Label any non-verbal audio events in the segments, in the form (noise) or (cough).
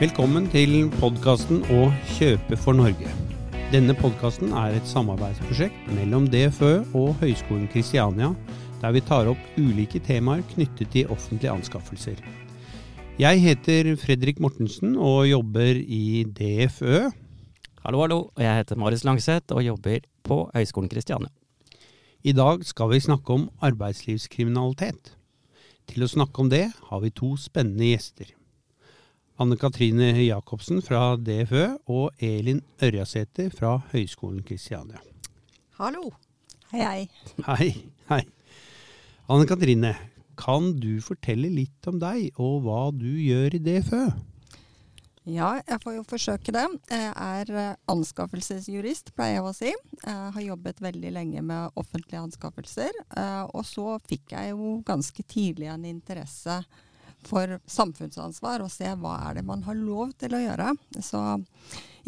Velkommen til podkasten Å kjøpe for Norge. Denne podkasten er et samarbeidsprosjekt mellom DFØ og Høgskolen Kristiania, der vi tar opp ulike temaer knyttet til offentlige anskaffelser. Jeg heter Fredrik Mortensen og jobber i DFØ. Hallo, hallo. Og jeg heter Marius Langseth og jobber på Høgskolen Kristiania. I dag skal vi snakke om arbeidslivskriminalitet. Til å snakke om det har vi to spennende gjester. Anne Katrine Jacobsen fra DFØ og Elin Ørjasæter fra Høgskolen Kristiania. Hallo. Hei, hei. Hei, hei. Anne Katrine, kan du fortelle litt om deg og hva du gjør i DFØ? Ja, jeg får jo forsøke det. Jeg er eh, anskaffelsesjurist, pleier jeg å si. Jeg har jobbet veldig lenge med offentlige anskaffelser. eh, Og så fikk jeg jo ganske tidlig en interesse for samfunnsansvar, og se hva er det man har lov til å gjøre. Så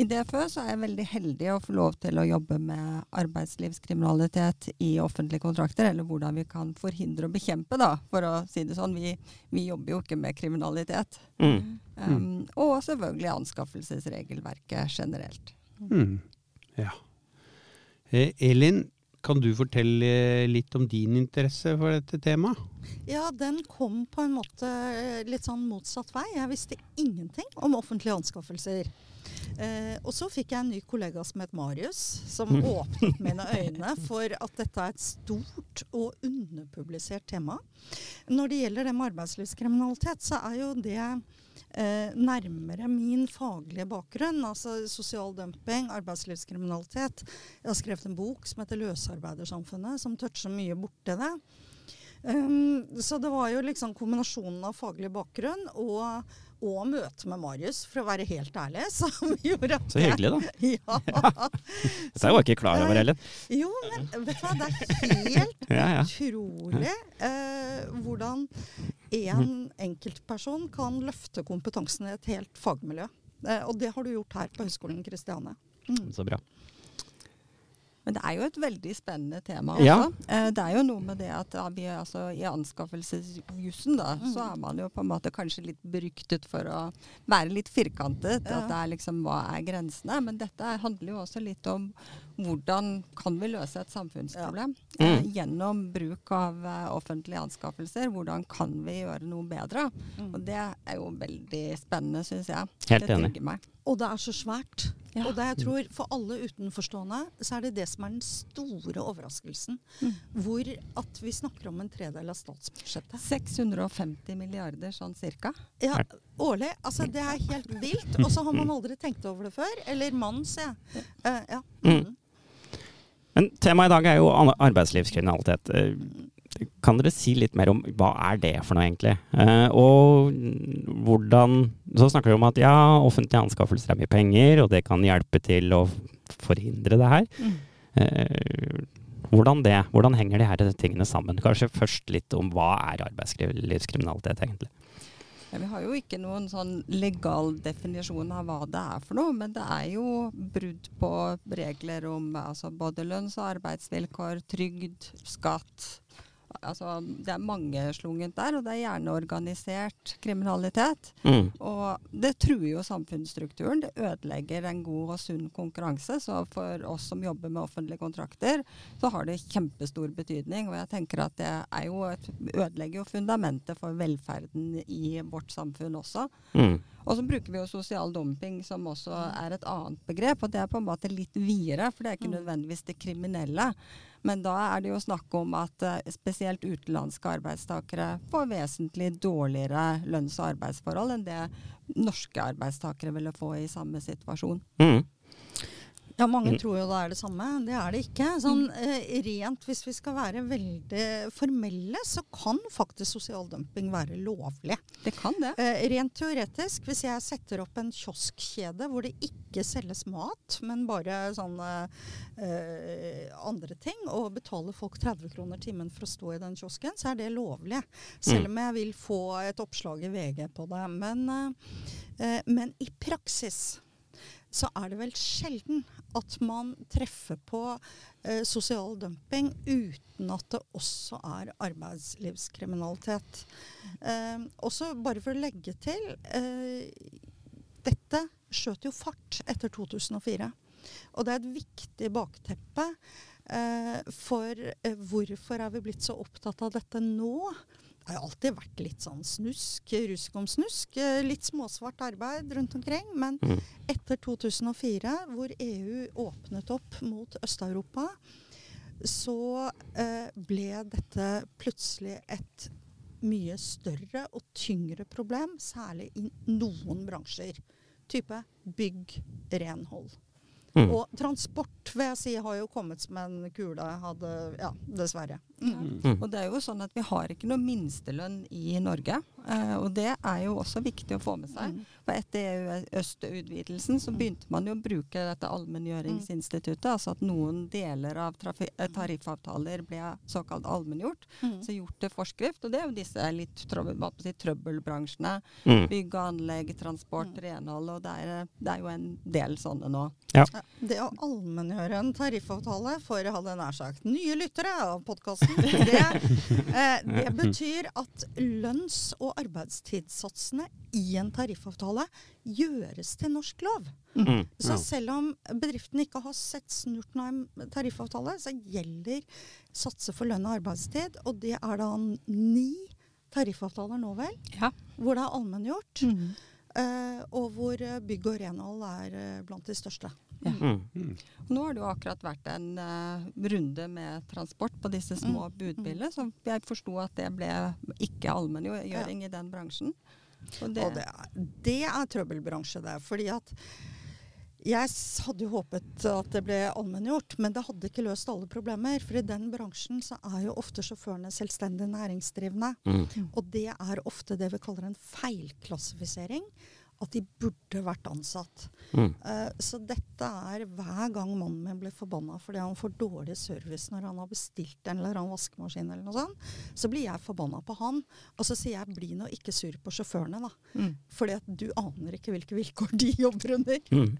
i DFØ så er jeg veldig heldig å få lov til å jobbe med arbeidslivskriminalitet i offentlige kontrakter, eller hvordan vi kan forhindre og bekjempe, da, for å si det sånn. Vi, vi jobber jo ikke med kriminalitet. Mm. Um, og selvfølgelig anskaffelsesregelverket generelt. Mm. Ja. Eh, Elin, kan du fortelle litt om din interesse for dette temaet? Ja, den kom på en måte eh, litt sånn motsatt vei. Jeg visste ingenting om offentlige anskaffelser. Eh, og så fikk jeg en ny kollega som het Marius, som (laughs) åpnet mine øyne for at dette er et stort og underpublisert tema. Når det gjelder det med arbeidslivskriminalitet, så er jo det eh, nærmere min faglige bakgrunn. Altså sosial dumping, arbeidslivskriminalitet. Jeg har skrevet en bok som heter 'Løsarbeidersamfunnet', som toucher mye borti det. Um, så det var jo liksom kombinasjonen av faglig bakgrunn og, og møte med Marius, for å være helt ærlig, (laughs) som gjorde at Så hyggelig, da. (laughs) Ja. (laughs) Dette var jeg ikke klar over heller. Jo, men vet du hva, det er helt Ja, ja. utrolig eh, hvordan en enkeltperson kan løfte kompetansen i et helt fagmiljø. Eh, og det har du gjort her på Høgskolen Kristiane. Mm. Så bra. Men det er jo et veldig spennende tema Ja. også. Eh, det er jo noe med det at ja, vi, altså, i anskaffelsesjussen da, Mm. så er man jo på en måte kanskje litt beryktet for å være litt firkantet. Ja. At det er liksom hva er grensene. Men dette handler jo også litt om hvordan kan vi løse et samfunnsproblem. Ja. Mm. gjennom bruk av eh, offentlige anskaffelser. Hvordan kan vi gjøre noe bedre? Mm. Og det er jo veldig spennende, syns jeg. Helt det enig. meg. Og det er så svært. Ja. Og det jeg tror for alle utenforstående, så er det det som er den store overraskelsen. Mm. Hvor at vi snakker om en tredel av statsbudsjettet. 650 milliarder sånn cirka. Ja, årlig. Altså, det er helt vilt. Og så har man aldri tenkt over det før. Eller mannen, sier jeg. Uh, ja. Mm. Men temaet i dag er jo arbeidslivskriminalitet. Kan dere si litt mer om hva er det for noe, egentlig? Eh, og hvordan Så snakker dere om at ja, offentlige anskaffelser er mye penger, og det kan hjelpe til å forhindre det her. Mm. Eh, hvordan det? Hvordan henger de her tingene sammen? Kanskje først litt om hva er arbeidslivskriminalitet, egentlig? Ja, vi har jo ikke noen sånn legal definisjon av hva det er for noe, men det er jo brudd på regler om altså både lønns- og arbeidsvilkår, trygd, skatt. Altså, det er mangeslungent der, og det er gjerne organisert kriminalitet. Mm. Og det truer jo samfunnsstrukturen. Det ødelegger en god og sunn konkurranse. Så for oss som jobber med offentlige kontrakter, så har det kjempestor betydning. Og jeg tenker at det er jo et, ødelegger jo fundamentet for velferden i vårt samfunn også. Mm. Og så bruker vi jo sosial dumping, som også er et annet begrep. Og det er på en måte litt videre, for det er ikke Mm. nødvendigvis det kriminelle. Men da er det jo snakk om at eh, spesielt utenlandske arbeidstakere får vesentlig dårligere lønns- og arbeidsforhold enn det norske arbeidstakere ville få i samme situasjon. Mm. Ja, mange Mm. tror jo det er det samme. Det er det ikke. Sånn, eh, rent hvis vi skal være veldig formelle, så kan faktisk sosial dumping være lovlig. Det kan det. Eh, rent teoretisk, hvis jeg setter opp en kioskkjede hvor det ikke selges mat, men bare sånne eh, andre ting, og betaler folk 30 kroner timen for å stå i den kiosken, så er det lovlig. Selv om jeg vil få et oppslag i VG på det. Men, eh, eh, men i praksis så er det vel sjelden at man treffer på eh, sosial dumping uten at det også er arbeidslivskriminalitet. Eh, også bare for å legge til eh, dette skjøt jo fart etter 2004. Og det er et viktig bakteppe eh, for eh, hvorfor er vi blitt så opptatt av dette nå. Det har alltid vært litt sånn snusk, rusk snusk. eh, Litt småsvart arbeid rundt omkring. Men Mm. etter 2004, hvor EU åpnet opp mot Øst-Europa, så eh, ble dette plutselig et mye større og tyngre problem, særlig i noen bransjer. Type bygg, renhold. Mm. Og transport vil jeg si har jo kommet som en kule. Hadde, ja, dessverre. Mm. Mm. Og det er jo sånn at vi har ikke noe minstelønn i Norge. Eh, og det er jo også viktig å få med seg. Mm. For etter EU-øst-utvidelsen så begynte man jo å bruke dette allmenngjøringsinstituttet. Altså at noen deler av eh, tariffavtaler ble såkalt allmenngjort. Mm. Så gjort til forskrift. Og det er jo disse litt trøbbelbransjene. Mm. Bygg og anlegg, transport, renhold. Og det er, det er jo en del sånne nå. Ja, det å allmenngjøre en tariffavtale for, hadde jeg nær sagt, nye lyttere av podkasten, (laughs) det, eh, det betyr at lønns- og arbeidstidssatsene i en tariffavtale gjøres til norsk lov. Mm. Så selv om bedriften ikke har sett snurten av en tariffavtale, så gjelder satse for lønn og arbeidstid, og det er da ni tariffavtaler nå vel, Ja. hvor det er allmenngjort. Eh, og hvor eh, bygg og renhold er eh, blant de største. Mm. Nå har det jo akkurat vært en uh, runde med transport på disse små Mm. budbilene, så jeg forsto at det ble ikke allmenngjøring i den bransjen. Og det, Og det er, det er trøbbelbransje, det. Fordi at jeg hadde jo håpet at det ble allmenngjort, men det hadde ikke løst alle problemer. For i den bransjen så er jo ofte sjåførene selvstendig næringsdrivende. Mm. Og det er ofte det vi kaller en feilklassifisering. At de burde vært ansatt. Mm. Uh, så dette er hver gang mannen min blir forbanna fordi han får dårlig service når han har bestilt en eller annen vaskemaskin, eller noe sånt, så blir jeg forbanna på han. Og så sier jeg bli nå ikke sur på sjåførene, da. Mm. Fordi at du aner ikke hvilke vilkår de jobber under. Mm.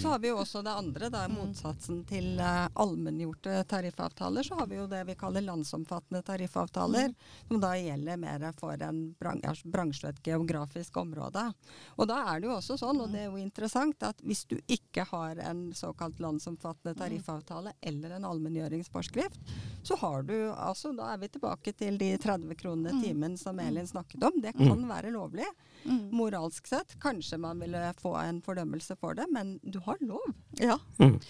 Så har vi jo også det andre, da, Mm. motsatsen til uh, allmenngjorte tariffavtaler. Så har vi jo det vi kaller landsomfattende tariffavtaler, Mm. som da gjelder mer for en bran bransje og et geografisk område. Og da er det jo også sånn, og det er jo interessant, at hvis du ikke har en såkalt landsomfattende tariffavtale eller en allmenngjøringsforskrift, så har du altså Da er vi tilbake til de 30 kronene Mm. timen som Elin snakket om. Det kan være lovlig moralsk sett. Kanskje man ville få en fordømmelse for det, men du har lov, Ja.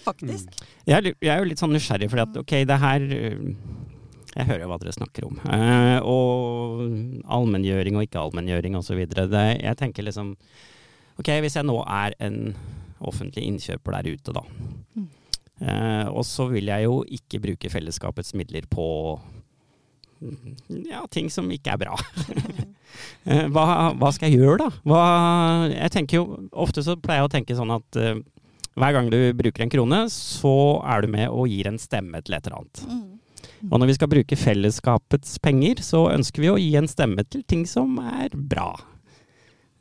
faktisk. Jeg, er, jeg er jo litt sånn nysgjerrig, for at ok, det her øh, Jeg hører jo hva dere snakker om. Eh, og allmenngjøring og ikke allmenngjøring osv. Jeg tenker liksom Ok, hvis jeg nå er en offentlig innkjøper der ute, da. Mm. Eh, og så vil jeg jo ikke bruke fellesskapets midler på mm, ja, ting som ikke er bra. (laughs) Eh, hva, hva skal jeg gjøre, da? Hva, jeg tenker jo, Ofte så pleier jeg å tenke sånn at uh, hver gang du bruker en krone, så er du med og gir en stemme til et eller annet. Mm. Og når vi skal bruke fellesskapets penger, så ønsker vi å gi en stemme til ting som er bra.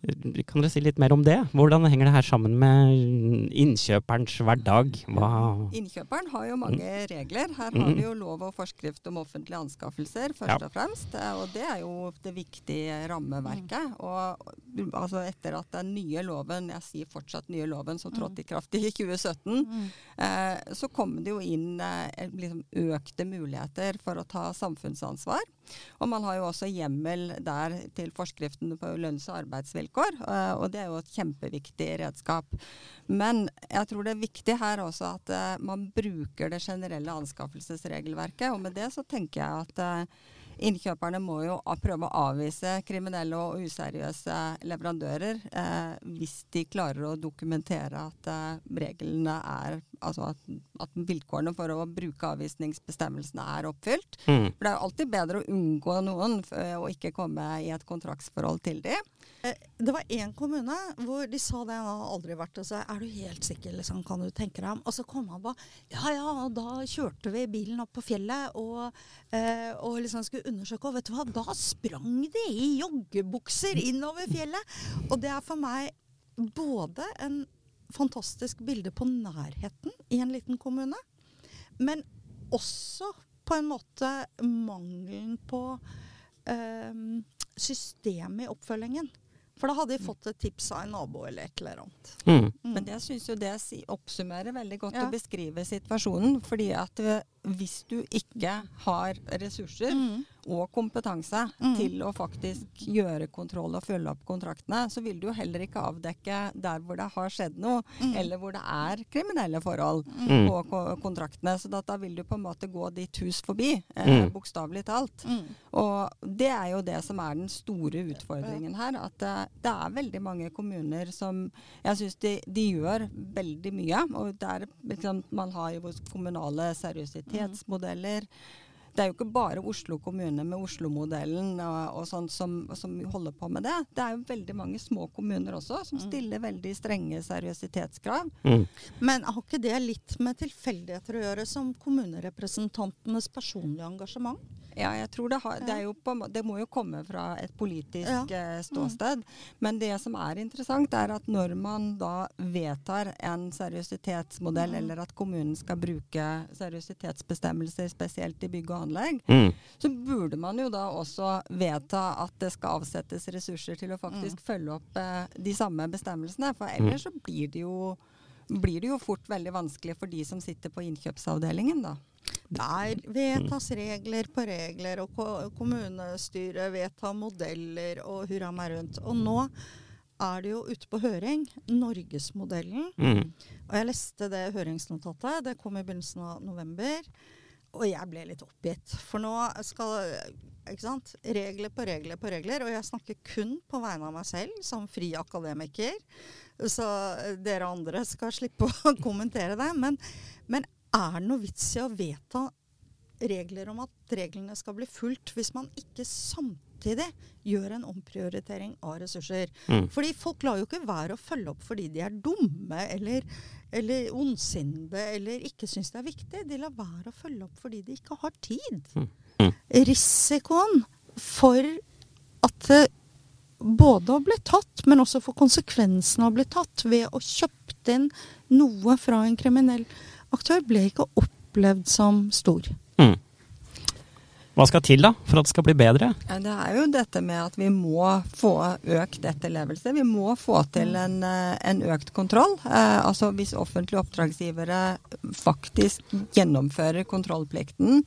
Kan dere si litt mer om det? Hvordan henger det her sammen med innkjøperens hverdag? Hva Innkjøperen har jo mange regler. Her har vi jo lov og forskrift om offentlige anskaffelser, først Ja. og fremst. Eh, Og det er jo det viktige rammeverket. Og altså etter at den nye loven, jeg sier fortsatt nye loven, som trådte i kraft i (laughs) 2017, Mm. eh, så kom det jo inn eh, liksom økte muligheter for å ta samfunnsansvar. Og man har jo også hjemmel der til forskriften på lønns- og arbeidsvilkår, eh, og det er jo et kjempeviktig redskap. Men jeg tror det er viktig her også at eh, man bruker det generelle anskaffelsesregelverket, og med det så tenker jeg at eh, Innkjøperne må jo prøve å avvise kriminelle og useriøse leverandører eh, hvis de klarer å dokumentere at eh, reglene er Altså at, at vilkårene for å bruke avvisningsbestemmelsene er oppfylt. mm. For det er jo alltid bedre å unngå noen f- og ikke komme i et kontraktsforhold til de. Eh, Det var én kommune hvor de sa det, han har aldri vært og sa er du helt sikker, liksom, kan du tenke deg om? Og så kom han på ja ja, og da kjørte vi bilen opp på fjellet og, eh, og liksom skulle undersøke, og vet du hva, da sprang de i joggebukser innover fjellet! Og det er for meg både en fantastisk bilde på nærheten i en liten kommune, men også på en måte mangelen på eh, system i oppfølgingen. For da hadde de fått et tips av en nabo eller et eller annet. Mm. Mm. Men jeg syns jo det oppsummerer veldig godt Ja. å beskrive situasjonen. Fordi at eh, hvis du ikke har ressurser Mm. og kompetanse Mm. til å faktisk gjøre kontroll og følge opp kontraktene, så vil du jo heller ikke avdekke der hvor det har skjedd noe, Mm. eller hvor det er kriminelle forhold Mm. på kontraktene. Så da, vil du på en måte gå ditt hus forbi, eh, Mm. bokstavelig talt. Mm. Og det er jo det som er den store utfordringen her. At eh, det er veldig mange kommuner som Jeg syns de, de gjør veldig mye. Og det er, liksom, man har jo kommunale seriøsitetsmodeller. Det er jo ikke bare Oslo kommune med Oslo-modellen og, og sånn som, som holder på med det. Det er jo veldig mange små kommuner også som stiller veldig strenge seriøsitetskrav. Mm. Men har ikke det litt med tilfeldigheter å gjøre, som kommunerepresentantenes personlige engasjement? Ja, jeg tror det, har, det, er jo på, det må jo komme fra et politisk Ja. eh, ståsted. Men det som er interessant, er at når man da vedtar en seriøsitetsmodell, eller at kommunen skal bruke seriøsitetsbestemmelser, spesielt i bygg og anlegg, Mm. så burde man jo da også vedta at det skal avsettes ressurser til å faktisk følge opp eh, de samme bestemmelsene. For ellers så blir det jo blir det jo fort veldig vanskelig for de som sitter på innkjøpsavdelingen, da. Der vedtas regler på regler, og kommunestyret vedtar modeller og hurra meg rundt. Og nå er det jo ute på høring, Norgesmodellen. Mm. Og jeg leste det høringsnotatet, det kom i begynnelsen av november. Og jeg ble litt oppgitt. For nå skal ikke sant? regler på regler på regler. Og jeg snakker kun på vegne av meg selv, som fri akademiker. Så dere andre skal slippe å (laughs) kommentere det. Men, men er det noe vits i å vedta regler om at reglene skal bli fulgt, hvis man ikke samtidig gjør en omprioritering av ressurser? Mm. Fordi folk lar jo ikke være å følge opp fordi de er dumme eller, eller ondsinnede eller ikke syns det er viktig. De lar være å følge opp fordi de ikke har tid. Mm. Mm. Risikoen for at både å bli tatt, men også for konsekvensen av å bli tatt ved å kjøpt inn noe fra en kriminell aktør, ble ikke opplevd som stor. Mm. Hva skal til da for at det skal bli bedre? Ja, det er jo dette med at vi må få økt etterlevelse. Vi må få til en, eh, en økt kontroll. Eh, altså Hvis offentlige oppdragsgivere faktisk gjennomfører kontrollplikten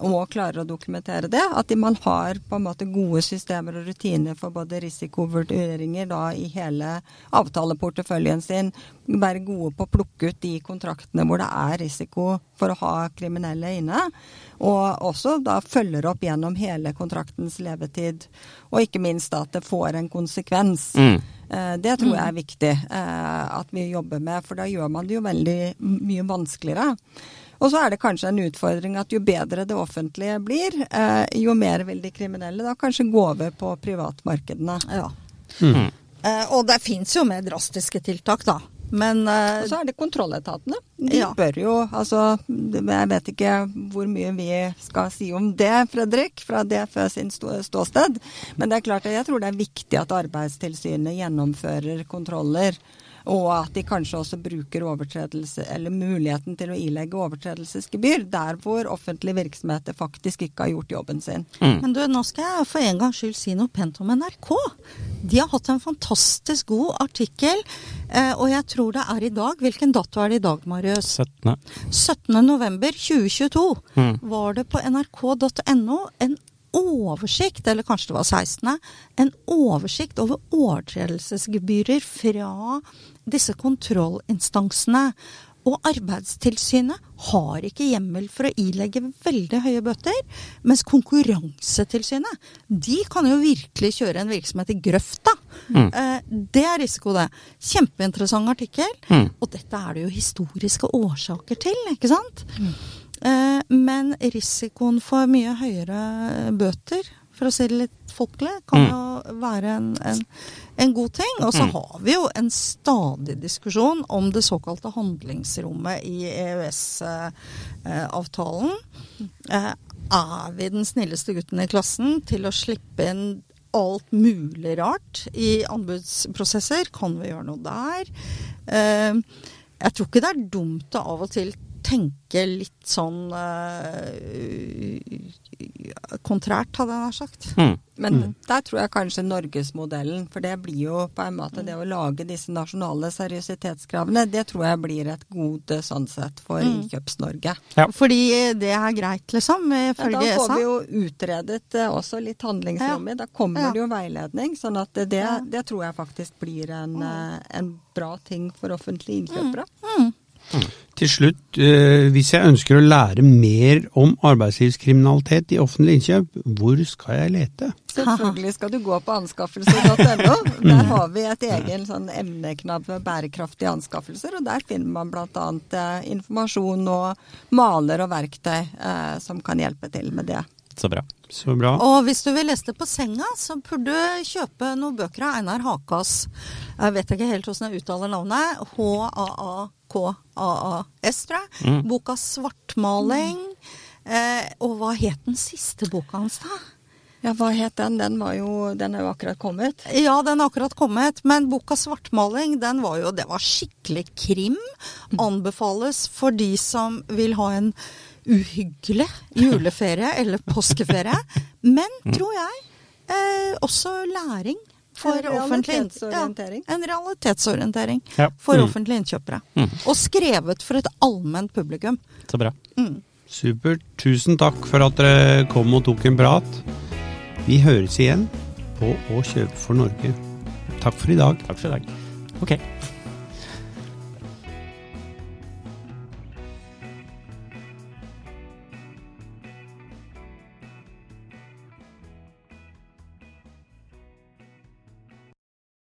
og klarer å dokumentere det, at man har på en måte gode systemer og rutiner for både risikovurderinger da i hele avtaleporteføljen sin, være gode på å plukke ut de kontraktene hvor det er risiko for å ha kriminelle inne. Og også da følger opp gjennom hele kontraktens levetid. Og ikke minst da at det får en konsekvens. Mm. Eh, Det tror jeg er viktig eh, at vi jobber med, for da gjør man det jo veldig mye vanskeligere. Og så er det kanskje en utfordring at jo bedre det offentlige blir, eh, jo mer vil de kriminelle da kanskje gå over på privatmarkedene. Ja. Mm. Eh, og det fins jo mer drastiske tiltak, da. Men eh, Og så er det kontrolletatene. De Ja. bør jo altså Jeg vet ikke hvor mye vi skal si om det, Fredrik, fra DFØ sin ståsted. Men det er klart at jeg tror det er viktig at Arbeidstilsynet gjennomfører kontroller. Og at de kanskje også bruker overtredelse, eller muligheten til å ilegge overtredelsesgebyr der hvor offentlige virksomheter faktisk ikke har gjort jobben sin. Mm. Men du, nå skal jeg for en gangs skyld si noe pent om NRK. De har hatt en fantastisk god artikkel, eh, og jeg tror det er i dag. Hvilken dato er det i dag, Marius? 17. 17. november 2022 Mm. var det på nrk.no en oversikt, eller kanskje det var 16., en oversikt over overtredelsesgebyrer fra disse kontrollinstansene. Og Arbeidstilsynet har ikke hjemmel for å ilegge veldig høye bøter, mens Konkurransetilsynet de kan jo virkelig kjøre en virksomhet i grøfta. Mm. Eh, det er risiko, det. Kjempeinteressant artikkel. Mm. Og dette er det jo historiske årsaker til, ikke sant? Eh, men risikoen for mye høyere bøter, for å si det litt folkelig, kan Mm. jo være en, en, en god ting. Og så Mm. har vi jo en stadig diskusjon om det såkalte handlingsrommet i EØS-avtalen. Eh, er vi den snilleste gutten i klassen til å slippe inn alt mulig rart i anbudsprosesser? Kan vi gjøre noe der? Eh, jeg tror ikke det er dumt å av og til tenke litt sånn uh, kontrært, hadde jeg nær sagt. Mm. Men Mm. der tror jeg kanskje norgesmodellen, for det blir jo på en måte det å lage disse nasjonale seriøsitetskravene, det tror jeg blir et gode sånn sett for Mm. Innkjøps-Norge. Ja. Fordi det er greit, liksom, Ja, da får vi jo utredet eh, også litt handlingsrommet. Ja. Da kommer Ja. det jo veiledning. Sånn at det, det tror jeg faktisk blir en, eh, en bra ting for offentlige innkjøpere. Mm. Til slutt, eh, hvis jeg ønsker å lære mer om arbeidslivskriminalitet i offentlig innkjøp, hvor skal jeg lete? Selvfølgelig skal du gå på anskaffelser.no. (laughs) Der har vi et egen sånn emneknapp med bærekraftige anskaffelser, og der finner man bl.a. Eh, informasjon og maler og verktøy eh, som kan hjelpe til med det. Så bra. Så bra. Og hvis du vil lese det på senga, så burde du kjøpe noen bøker av Einar Hakas. Jeg vet ikke helt hvordan jeg uttaler navnet. H-a-a-k-a-a-s, tror jeg. Mm. Boka 'Svartmaling'. Eh, og hva het den siste boka hans, da? Ja, hva het den? Den, var jo, den er jo akkurat kommet. Ja, den er akkurat kommet, men boka 'Svartmaling' den var jo, det var skikkelig krim. Anbefales for de som vil ha en uhyggelig juleferie eller påskeferie. Men, tror jeg, eh, også læring for En offentlig realitetsorientering. Ja, en realitetsorientering Ja. for Mm. offentlige innkjøpere. Mm. Og skrevet for et allment publikum. Så bra. Mm. Supert. Tusen takk for at dere kom og tok en prat. Vi høres igjen på Å kjøpe for Norge. Takk for i dag. Takk for i dag. Ok.